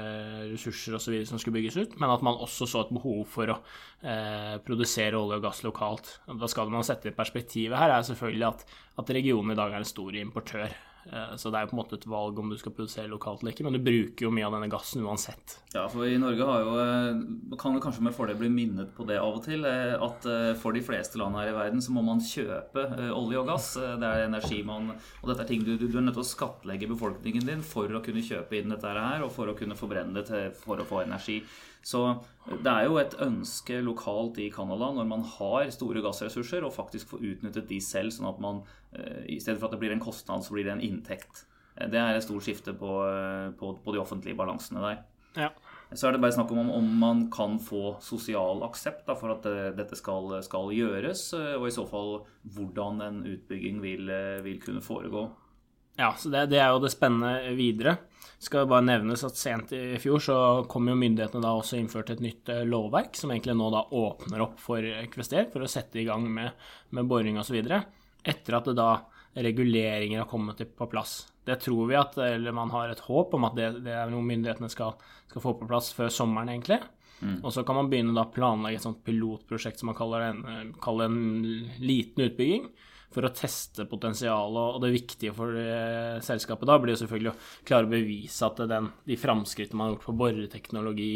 ressurser osv. som skulle bygges ut, men at man også så et behov for å eh, produsere olje og gass lokalt. Da skal man sette i perspektivet her, er selvfølgelig at, at regionen i dag er en stor importør Eh, så det er jo på en måte et valg om du skal produsere lokalt eller ikke, men du bruker jo mye av denne gassen uansett. Ja, for i Norge har jo, eh, kan det kanskje med fordel bli minnet på det av og til, eh, at for de fleste land her i verden så må man kjøpe olje og gass. Det er energi man Og dette er ting du, du, er nødt til å skattlegge befolkningen din for å kunne kjøpe inn dette her, og for å kunne forbrenne det til, for å få energi. Så det er jo et ønske lokalt i Canada når man har store gassressurser, å faktisk få utnyttet de selv, sånn at man i stedet for at det blir en kostnad, så blir det en inntekt. Det er et stort skifte på, på, på de offentlige balansene der. Ja. Så er det bare snakk om om man kan få sosial aksept da, for at dette skal, skal, gjøres, og i så fall hvordan en utbygging vil, vil kunne foregå. Ja, så det, det, er jo det spennende videre. Skal bare nevnes at Sent i fjor så kom jo myndighetene da også innført et nytt eh, lovverk, som egentlig nå da åpner opp for Kvester for å sette i gang med, med boring osv. Etter at det da reguleringer har kommet på plass. Det tror vi at, eller man har et håp om at det, det er noe myndighetene skal, skal, få på plass før sommeren, egentlig. Mm. Og så kan man begynne å planlegge et sånt pilotprosjekt som man kaller en, kaller en liten utbygging, for å teste potensialet. Og det viktige for det selskapet da blir jo selvfølgelig å klare å bevise at den, de framskrittene man har gjort på boreteknologi,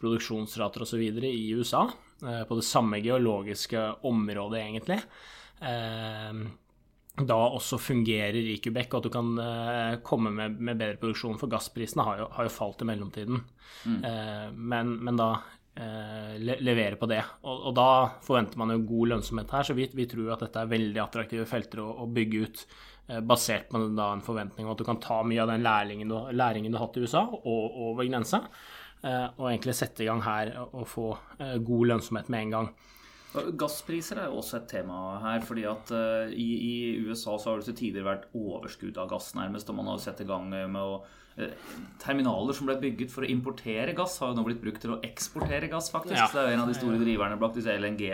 produksjonsrater osv. i USA, eh, på det samme geologiske området, egentlig, eh, da også fungerer i Quebec, og at du kan komme med, med, bedre produksjon. For gassprisene har jo, har jo falt i mellomtiden. Mm. Men, men, da le, levere på det. Og, og, da forventer man jo god lønnsomhet her, så vi, vi tror at dette er veldig attraktive felter å, å bygge ut. Basert på da, en forventning om at du kan ta mye av den læringen du, læringen du har hatt i USA, og over grensa, og egentlig sette i gang her og få god lønnsomhet med en gang. Gasspriser er jo også et tema her. fordi at uh, i, i, USA så har det til tider vært overskudd av gass, nærmest. Og man har sett i gang med å uh, Terminaler som ble bygget for å importere gass, har jo nå blitt brukt til å eksportere gass, faktisk. Ja. Det er jo en av de store driverne bak disse LNG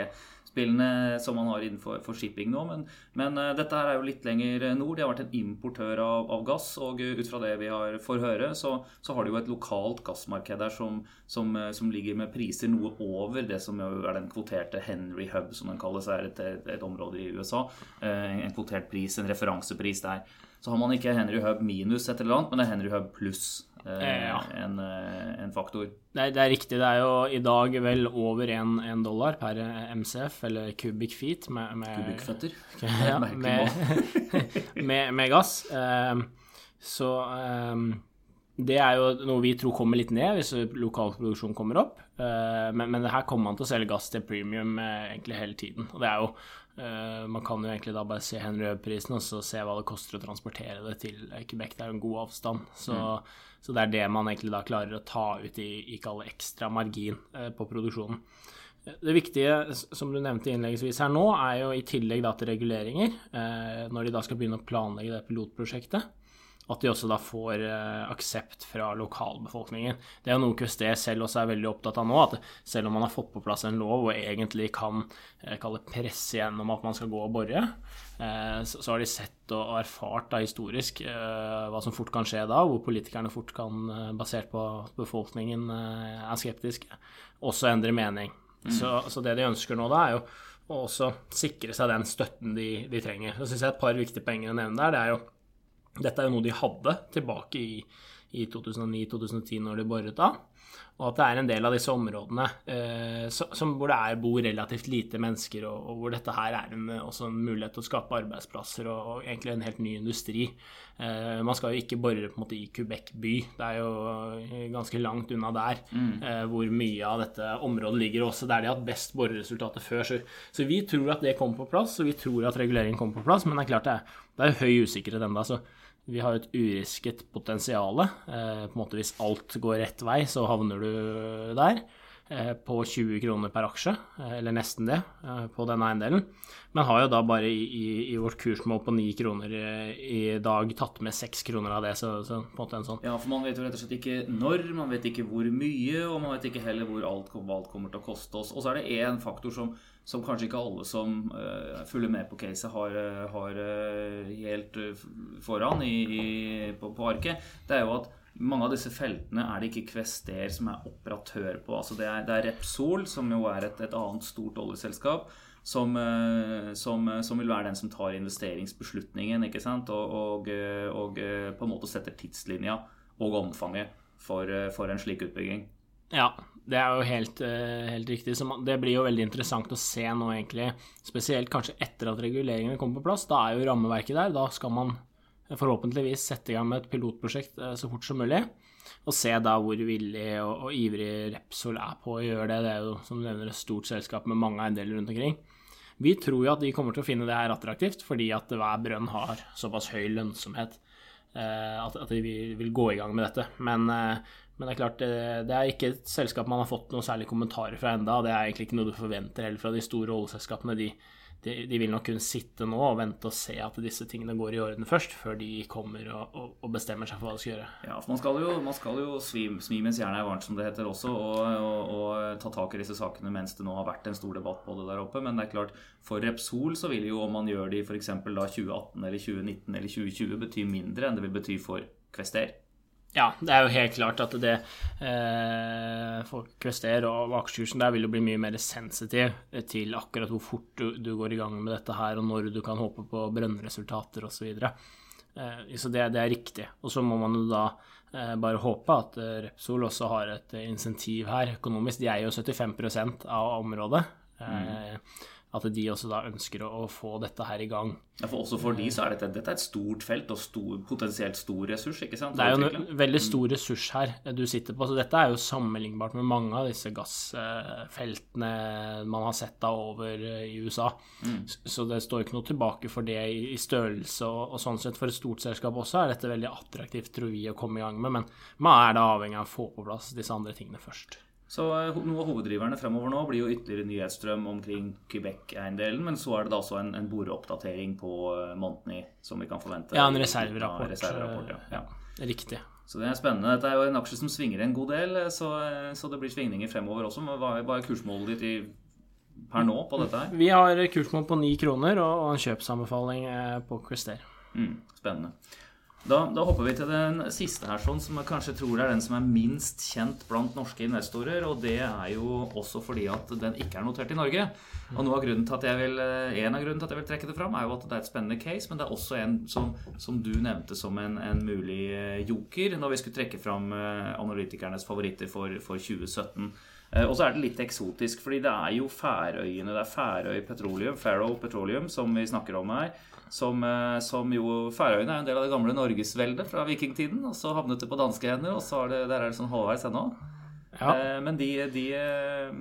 spillene som man har innenfor for shipping nå. Men, men uh, dette her er jo litt lenger nord. De har vært en importør av, av gass. Og ut fra det vi har får høre, så, så, har de jo et lokalt gassmarked der som, som, uh, som, ligger med priser noe over det som er den kvoterte Henry Hub, som den kalles. er et, et, et område i USA. En kvotert pris, en referansepris der. Så har man ikke Henry Hub minus et eller annet, men det er Henry Hub pluss. Eh, ja. en, eh, en, faktor. Det er, det er, riktig. Det er jo i dag vel over én dollar per MCF, eller cubic feet, med, med Kubikkføtter. Ja, med, med, med, gass. Så det er jo noe vi tror kommer litt ned hvis lokal produksjon kommer opp. Men, men her kommer man til å selge gass til premium egentlig hele tiden. Og det er jo man kan jo egentlig da bare se Henry Hub-prisen og så se hva det koster å transportere det til Quebec. Det er jo en god avstand. Så, mm. Så, det er det man egentlig da klarer å ta ut i, i ekstra margin uh, på produksjonen. Det viktige, som du nevnte innleggsvis her nå, er jo i tillegg da til reguleringer, uh, når de da skal begynne å planlegge det pilotprosjektet at de også da får eh, aksept fra lokalbefolkningen. Det er jo noe QSD selv også er veldig opptatt av nå, at selv om man har fått på plass en lov og egentlig kan eh, kalle presse gjennom at man skal gå og bore, eh, så, har de sett og erfart da historisk eh, hva som fort kan skje da, hvor politikerne fort kan, eh, basert på at befolkningen eh, er skeptiske, også endre mening. Mm. Så, så, det de ønsker nå da, er jo å også sikre seg den støtten de, de trenger. Så syns jeg et par viktige poenger å nevne der, det er jo dette er jo noe de hadde tilbake i, i 2009-2010 når de boret av. Og at det er en del av disse områdene eh, som, hvor det er, bor relativt lite mennesker, og, og hvor dette her er en, også en mulighet til å skape arbeidsplasser og, og egentlig en helt ny industri. Eh, man skal jo ikke bore på en måte i Quebec by, det er jo eh, ganske langt unna der mm. eh, hvor mye av dette området ligger. Også der de har hatt best boreresultater før. Så, så, vi tror at det kommer på plass, og vi tror at reguleringen kommer på plass, men det er klart det er, det er høy usikkerhet ennå. Vi har et urisket potensial. Eh, på en måte Hvis alt går rett vei, så havner du der. Eh, på 20 kroner per aksje, eh, eller nesten det, eh, på denne eiendelen. Men har jo da bare i, i, vårt kursmål på 9 kroner i, dag tatt med 6 kroner av det. Så, så, på en måte en sånn Ja, for man vet jo rett og slett ikke når, man vet ikke hvor mye, og man vet ikke heller hvor alt, alt kommer til å koste oss. Og så er det én faktor som som kanskje ikke alle som uh, følger med på caset, har, har uh, helt foran i, på, på, arket, det er jo at mange av disse feltene er det ikke Kvester som er operatør på. Altså det, er, det er Repsol, som jo er et, et annet stort oljeselskap, som, eh, som, som, vil være den som tar investeringsbeslutningen, ikke sant? Og, og, og på en måte setter tidslinja og omfanget for, for en slik utbygging. Ja, det er jo helt, helt, riktig. Det blir jo veldig interessant å se nå, egentlig. Spesielt kanskje etter at reguleringene kommer på plass. Da er jo rammeverket der. Da skal man forhåpentligvis sette i gang med et pilotprosjekt så fort som mulig. Og se da hvor villig og, og ivrig Repsol er på å gjøre det. Det er jo som du nevner et stort selskap med mange eiendeler rundt omkring. Vi tror jo at de kommer til å finne det her attraktivt, fordi at hver brønn har såpass høy lønnsomhet eh, at, at, de vil, gå i gang med dette. Men, eh, men det er klart, eh, det, er ikke et selskap man har fått noen særlige kommentarer fra enda, og det er egentlig ikke noe du forventer heller fra de store oljeselskapene. De, de, de, vil nok kunne sitte nå og vente og se at disse tingene går i orden først, før de kommer og, og, og bestemmer seg for hva de skal gjøre. Ja, for Man skal jo, man skal jo svi, svi, mens jernet er varmt, som det heter også, og, og, ta tak i disse sakene mens det nå har vært en stor debatt på det der oppe. Men det er klart, for Repsol så vil jo om man gjør det i f.eks. 2018 eller 2019 eller 2020, bety mindre enn det vil bety for Kvester. Ja, det er jo helt klart at det eh, Folk Kvester og aksjekursen der vil jo bli mye mer sensitiv til akkurat hvor fort du, du, går i gang med dette her, og når du kan håpe på brønnresultater osv. Så, eh, så det, det, er riktig. Og så må man jo da eh, bare håpe at eh, Repsol også har et insentiv her økonomisk. De er jo 75% av området. Mm at de også da ønsker å, få dette her i gang. Ja, for Også for de så er dette, dette er et stort felt og stor, potensielt stor ressurs? ikke sant? Det er jo en veldig stor ressurs her du sitter på. så Dette er jo sammenlignbart med mange av disse gassfeltene man har sett da over i USA. Mm. Så det står ikke noe tilbake for det i størrelse, og, og, sånn sett for et stort selskap også er dette veldig attraktivt, tror vi, å komme i gang med. Men man er da avhengig av å få på plass disse andre tingene først. Så eh, Noe av hoveddriverne fremover nå blir jo ytterligere nyhetsstrøm omkring Quebec-eiendelen. Men så er det da også en, en boreoppdatering på måneden Montney som vi kan forvente. Ja, en reserverapport. reserverapport ja. ja. Riktig. Så det er spennende. Dette er jo en aksje som svinger en god del, eh, så, så det blir svingninger fremover også. Men hva, er kursmålet ditt i, per nå på dette her? Vi har kursmål på ni kroner og en kjøpsanbefaling på Christer. Mm, spennende. Da, da, hopper vi til den siste her, sånn, som jeg kanskje tror er den som er minst kjent blant norske investorer. Og det er jo også fordi at den ikke er notert i Norge. Og av vil, eh, En av grunnene til at jeg vil trekke det fram, er jo at det er et spennende case. Men det er også en som, som du nevnte som en, en, mulig eh, joker når vi skulle trekke fram eh, analytikernes favoritter for, for 2017. Og så er det litt eksotisk, fordi det er jo Færøyene. Det er Færøy Petroleum, Faroe Petroleum, som vi snakker om her. Som, eh, som, jo Færøyene er en del av det gamle Norgesveldet fra vikingtiden. Og så havnet det på danske hender, og så er det, der er det sånn halvveis ennå. Ja. Eh, men de, de eh,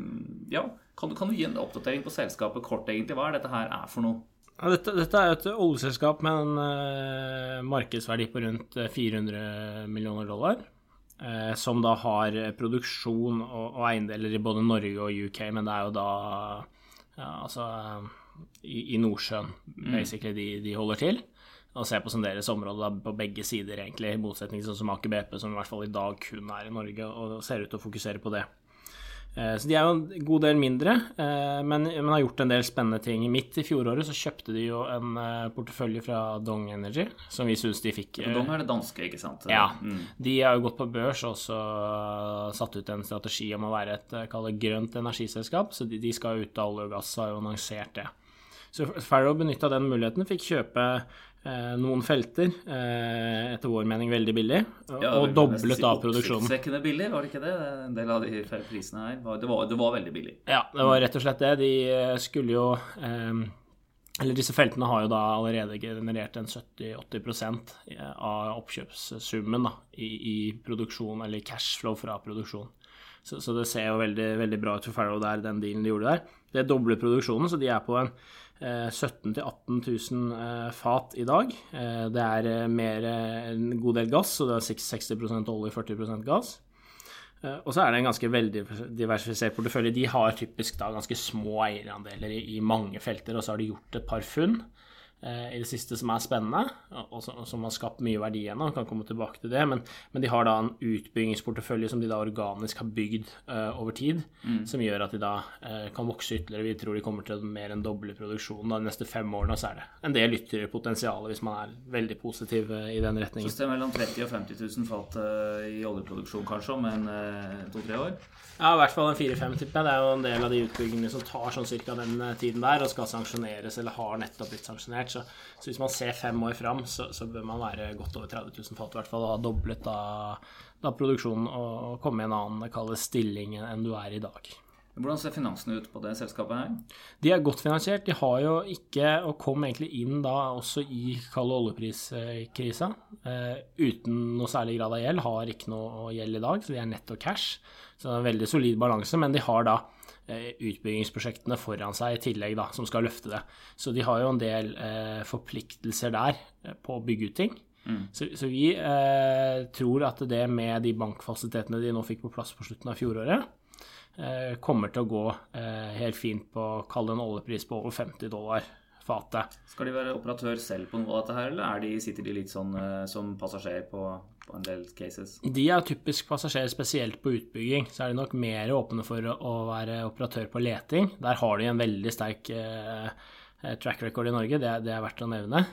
Ja, kan du, kan du, gi en oppdatering på selskapet kort, egentlig? Hva er dette her er for noe? Ja, dette, dette, er et oljeselskap med en uh, markedsverdi på rundt 400 millioner dollar. Uh, som da har produksjon og, og, eiendeler i både Norge og UK, men det er jo da ja, altså i, i Nordsjøen, mm. de, de, holder til. Og ser på som deres område da, på begge sider, egentlig, i motsetning til sånn som Aker BP, som i hvert fall i dag kun er i Norge, og ser ut til å fokusere på det. Eh, så de er jo en god del mindre, eh, men, men, har gjort en del spennende ting. Midt i fjoråret så kjøpte de jo en eh, portefølje fra Dong Energy, som vi syns de fikk Dong er det danske, ikke sant? Ja. Mm. De har jo gått på børs og også satt ut en strategi om å være et grønt energiselskap, så de, de skal ut av olje og gass, har jo annonsert det. Så Farrow benytta den muligheten, fikk kjøpe eh, noen felter, eh, etter vår mening veldig billig, ja, og doblet da produksjonen. Oppsiktsvekkende billig, var det ikke det? En del av de prisene her. Det var, det var, veldig billig. Ja, det var rett og slett det. De eh, skulle jo eh, eller disse feltene har jo da allerede generert en 70-80 eh, av oppkjøpssummen da, i, i, produksjon, eller cashflow fra produksjon. Så, så, det ser jo veldig, veldig bra ut for Farrow der, den dealen de gjorde der. Det dobler produksjonen, så de er på en 17 000-18 000 fat i dag. Eh, det er eh, mer en god del gass, så det er 60% olje, 40 gass. Eh, og så er det en ganske veldig diversifisert portefølje. De har typisk da ganske små eierandeler i mange felter, og så har de gjort et par funn i det siste som er spennende, og som har skapt mye verdi ennå. Kan komme tilbake til det. Men, men, de har da en utbyggingsportefølje som de da organisk har bygd uh, over tid, mm. som gjør at de da uh, kan vokse ytterligere. Vi tror de kommer til å mer enn doble produksjonen de neste fem årene. Og så er det en del ytterligere potensial hvis man er veldig positiv uh, i den retningen. Så det er mellom 30 og 50 000 fat i oljeproduksjon kanskje om en to-tre år? Ja, i hvert fall en fire-fem, tipper jeg. Det er jo en del av de utbyggingene som tar sånn cirka den tiden der og skal sanksjoneres eller har nettopp blitt sanksjonert. Så, så, hvis man ser fem år fram, så, så, bør man være godt over 30 000 fat i hvert fall, og ha doblet da, da produksjonen og, komme i en annen kalles stilling enn du er i dag. Hvordan ser finansene ut på det selskapet her? De er godt finansiert. De har jo ikke, og kom egentlig inn da også i kald oljepriskrisa, eh, uten noe særlig grad av gjeld. Har ikke noe gjeld i dag, så de er netto cash. Så det er en veldig solid balanse, men de har da utbyggingsprosjektene foran seg i tillegg, da, som skal løfte det. Så de har jo en del eh, forpliktelser der eh, på å bygge ut ting. Mm. Så, så, vi eh, tror at det med de bankfasilitetene de nå fikk på plass på slutten av fjoråret, eh, kommer til å gå eh, helt fint på å kalle en oljepris på over 50 dollar fatet. Skal de være operatør selv på noe av dette her, eller de, sitter de litt sånn som passasjer på på en del cases? De er typisk passasjerer, spesielt på utbygging. Så er de nok mer åpne for å være operatør på leting. Der har de en veldig sterk eh, track record i Norge, det, det, er verdt å nevne.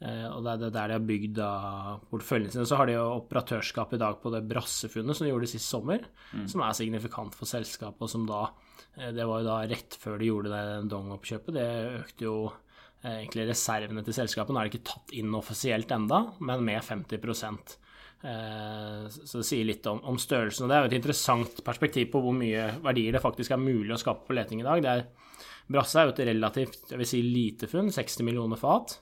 Eh, og det er der de har bygd porteføljen sin. Så har de jo operatørskap i dag på det brassefunnet som de gjorde sist sommer, mm. som er signifikant for selskapet, og som da eh, Det var jo da rett før de gjorde det Dong-oppkjøpet. Det økte jo eh, egentlig reservene til selskapet. Nå er det ikke tatt inn offisielt enda, men med 50 Eh, så det sier litt om, om, størrelsen. Og det er jo et interessant perspektiv på hvor mye verdier det faktisk er mulig å skape på leting i dag. Det er, Brasse er jo et relativt jeg vil si, lite funn, 60 millioner fat.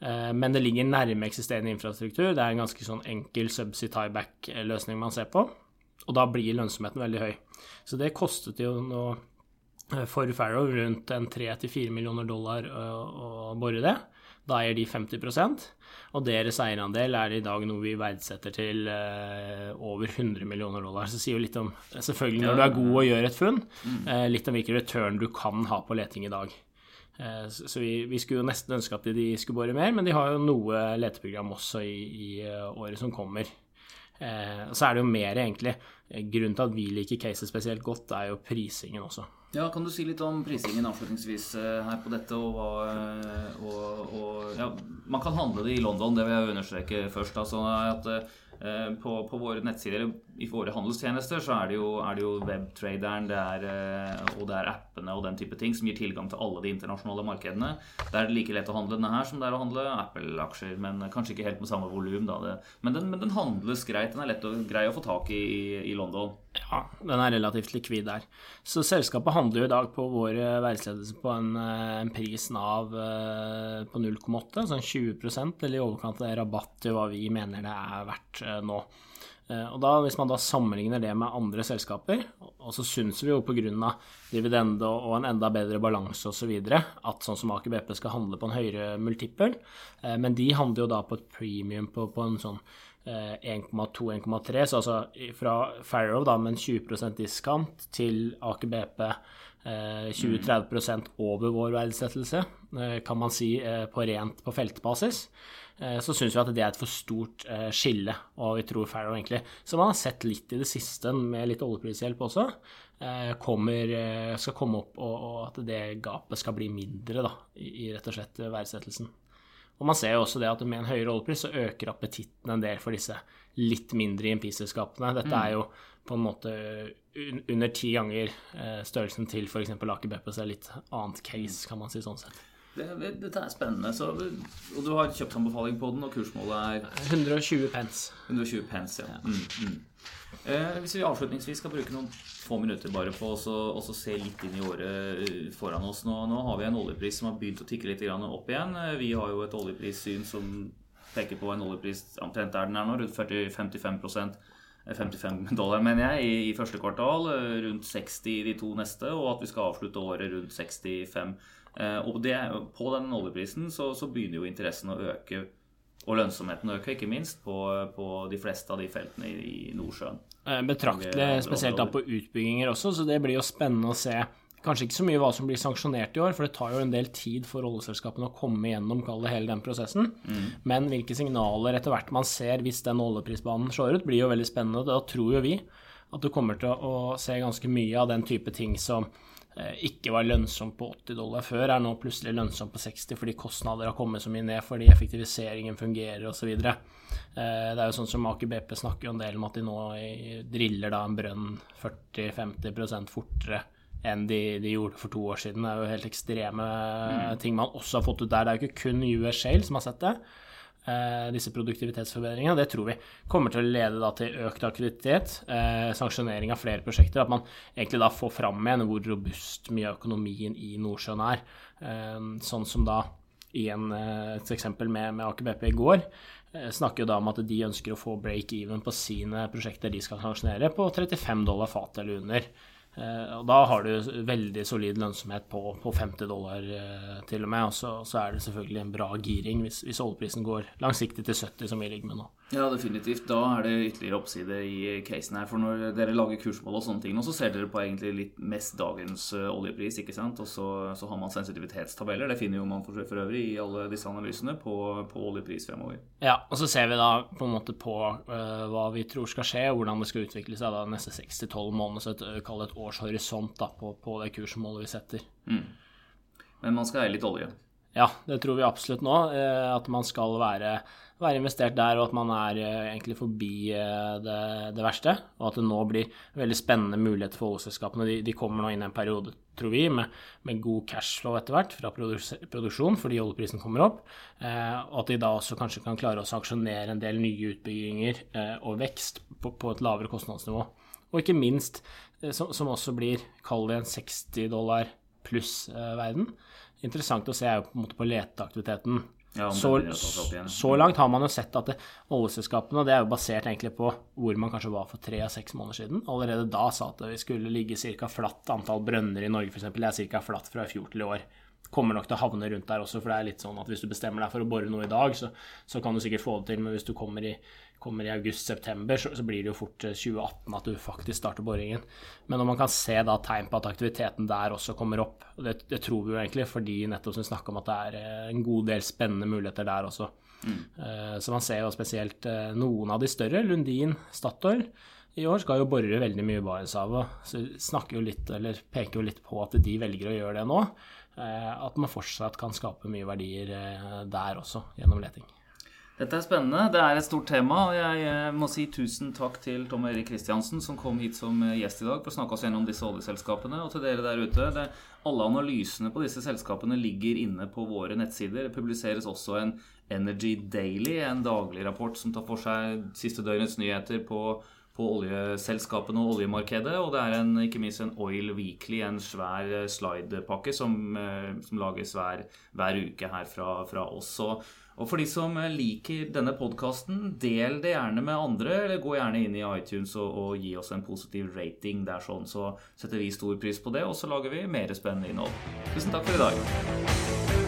Eh, men det ligger nærme eksisterende infrastruktur. Det er en ganske sånn enkel subsea tieback-løsning man ser på. Og da blir lønnsomheten veldig høy. Så det kostet jo nå eh, for Farrow rundt en 3-4 millioner dollar å, å bore det. Da eier de 50 og deres eierandel er i dag noe vi verdsetter til uh, over 100 millioner dollar. Så det sier jo litt om, selvfølgelig når du er god og gjør et funn, uh, litt om hvilken return du kan ha på leting i dag. Så, så vi, vi, skulle jo nesten ønske at de skulle bore mer, men de har jo noe leteprogram også i, i året som kommer. Så er det jo mer, egentlig. Grunnen til at vi liker caset spesielt godt, er jo prisingen også. Ja, Kan du si litt om prisingen avslutningsvis eh, her på dette? Og, eh, og, og ja, Man kan handle det i London, det vil jeg understreke først. Altså at Eh, på, på, våre nettsider i våre handelstjenester så er det jo, er det jo webtraderen det er, eh, og det er appene og den type ting som gir tilgang til alle de internasjonale markedene. Det er like lett å handle denne her som det er å handle Apple-aksjer, men kanskje ikke helt med samme volum. Men, men, den handles greit. Den er lett og grei å få tak i i London. Ja, den er relativt likvid der. Så selskapet handler jo i dag på vår verdsettelse på en, eh, en pris Nav på 0,8, sånn 20% eller i overkant av rabatt til hva vi mener det er verdt Eh, nå. Eh, og da, Hvis man da sammenligner det med andre selskaper, og så syns vi jo pga. dividende og en enda bedre balanse osv. at sånn som Aker BP skal handle på en høyere multiple, eh, men de handler jo da på et premium på, på en sånn 1,2-1,3, så altså fra Farrow da med en 20% diskant til Aker BP 20-30 over vår verdsettelse, kan man si på rent på feltbasis. Eh, så syns vi at det er et for stort eh, skille, og vi tror Farrow egentlig, som man har sett litt i det siste, med litt oljeprishjelp også, eh, kommer, skal komme opp, og, at det gapet skal bli mindre da, i rett og slett verdsettelsen. Og man ser jo også det at med en høyere oljepris så øker appetitten en del for disse litt mindre IMP-selskapene. Dette er mm. jo på en måte under ti ganger størrelsen til f.eks. Aker BP, så er det litt annet case, kan man si sånn sett. Det, dette er spennende. Så, og du har kjøpsanbefaling på den, og kursmålet er 120 pence. 120 pence, ja. Mm, mm. Eh, hvis vi avslutningsvis skal bruke noen få minutter bare på å se litt inn i året eh, foran oss nå, nå, har vi en oljepris som har begynt å tikke litt opp igjen. Eh, vi har jo et oljeprissyn som peker på en oljepris omtrent der den er nå, rundt 40, 55% 55 eh, dollar, mener jeg, i, i første kvartal. Rundt 60 i de to neste, og at vi skal avslutte året rundt 65 Eh, og det, på den oljeprisen så, så, begynner jo interessen å øke, og lønnsomheten å øke, ikke minst, på, på de fleste av de feltene i, i Nordsjøen. Eh, betraktelig, spesielt da på utbygginger også, så det blir jo spennende å se kanskje ikke så mye hva som blir sanksjonert i år, for det tar jo en del tid for oljeselskapene å komme gjennom hele den prosessen. Mm. Men hvilke signaler etter hvert man ser hvis den oljeprisbanen slår ut, blir jo veldig spennende. Da tror jo vi at du kommer til å se ganske mye av den type ting som ikke var lønnsomt på 80 dollar før, er nå plutselig lønnsomt på 60 fordi kostnader har kommet så mye ned, fordi effektiviseringen fungerer osv. Eh, det er jo sånn som Aker BP snakker jo en del om at de nå driller da en brønn 40-50 fortere enn de, de, gjorde for to år siden. Det er jo helt ekstreme mm. ting man også har fått ut der. Det er jo ikke kun US Shale som har sett det. Eh, disse produktivitetsforbedringene. Det tror vi kommer til å lede til økt aktivitet, eh, sanksjonering av flere prosjekter. At man egentlig da får fram igjen hvor robust mye av økonomien i Nordsjøen er. Eh, sånn som da i en, eh, et eksempel med, med Aker BP i går, Eh, snakker jo da om at de ønsker å få break-even på sine prosjekter de skal sanksjonere, på 35 dollar fatet eller under. Eh, og da har du veldig solid lønnsomhet på, på 50 dollar eh, til og med. Og så, så, er det selvfølgelig en bra giring hvis, hvis oljeprisen går langsiktig til 70, som vi ligger med nå. Ja, definitivt. Da er det ytterligere oppside i casen her. For når dere lager kursmål og sånne ting, så ser dere på egentlig litt mest dagens oljepris, ikke sant. Og så, så har man sensitivitetstabeller. Det finner jo man for, for øvrig i alle disse analysene på, på, oljepris fremover. Ja, og så ser vi da på en måte på uh, hva vi tror skal skje, og hvordan det skal utvikle seg da neste 6-12 måneder. Så et, kall det et års horisont da, på, på, det kursmålet vi setter. Mm. Men man skal eie litt olje? Ja, det tror vi absolutt nå. Eh, at man skal være, være, investert der, og at man er eh, egentlig forbi eh, det, det, verste. Og at det nå blir veldig spennende muligheter for oljeselskapene. De, de, kommer nå inn i en periode, tror vi, med, med god cashflow etter hvert fra produksjon fordi oljeprisen kommer opp. Og at de da også kanskje kan klare å sanksjonere en del nye utbygginger og vekst på, på et lavere kostnadsnivå. Og ikke minst, eh, som, som også blir, kall det en 60 dollar pluss-verden. Eh, Interessant å se er jo på på leteaktiviteten. Ja, så, så, langt har man jo sett at det, oljeselskapene, og det er jo basert egentlig på hvor man kanskje var for tre av seks måneder siden, allerede da sa at vi skulle ligge ca. flatt antall brønner i Norge, f.eks. Det er ca. flatt fra i fjor til i år. Kommer nok til å havne rundt der også, for det er litt sånn at hvis du bestemmer deg for å bore noe i dag, så, så kan du sikkert få det til, men hvis du kommer i kommer i august-september, så, så, blir det jo fort 2018 eh, at du faktisk starter boringen. Men når man kan se da tegn på at aktiviteten der også kommer opp, og det, det tror vi jo egentlig, fordi nettopp som vi snakka om at det er eh, en god del spennende muligheter der også. Mm. Uh, så man ser jo spesielt noen av de større, Lundin, Statoil, i år skal jo bore veldig mye i Barentshavet. Så snakker jo litt, eller peker jo litt på at de velger å gjøre det nå. Uh, at man fortsatt kan skape mye verdier der også, gjennom leting. Dette er spennende. Det er et stort tema. og Jeg eh, må si tusen takk til Tom Erik Kristiansen, som kom hit som eh, gjest i dag for å snakke oss gjennom disse oljeselskapene. Og til dere der ute. Det, alle analysene på disse selskapene ligger inne på våre nettsider. Det publiseres også en Energy Daily, en daglig rapport som tar for seg siste døgnets nyheter på, på oljeselskapene og oljemarkedet. Og det er en, ikke minst en Oil Weekly, en svær eh, slidepakke som, som lages hver, hver, uke her fra, fra oss. Og og for de som liker denne podkasten, del det gjerne med andre, eller gå gjerne inn i iTunes og, og, gi oss en positiv rating der sånn, så setter vi stor pris på det, og så lager vi mer spennende innhold. Tusen takk for i dag.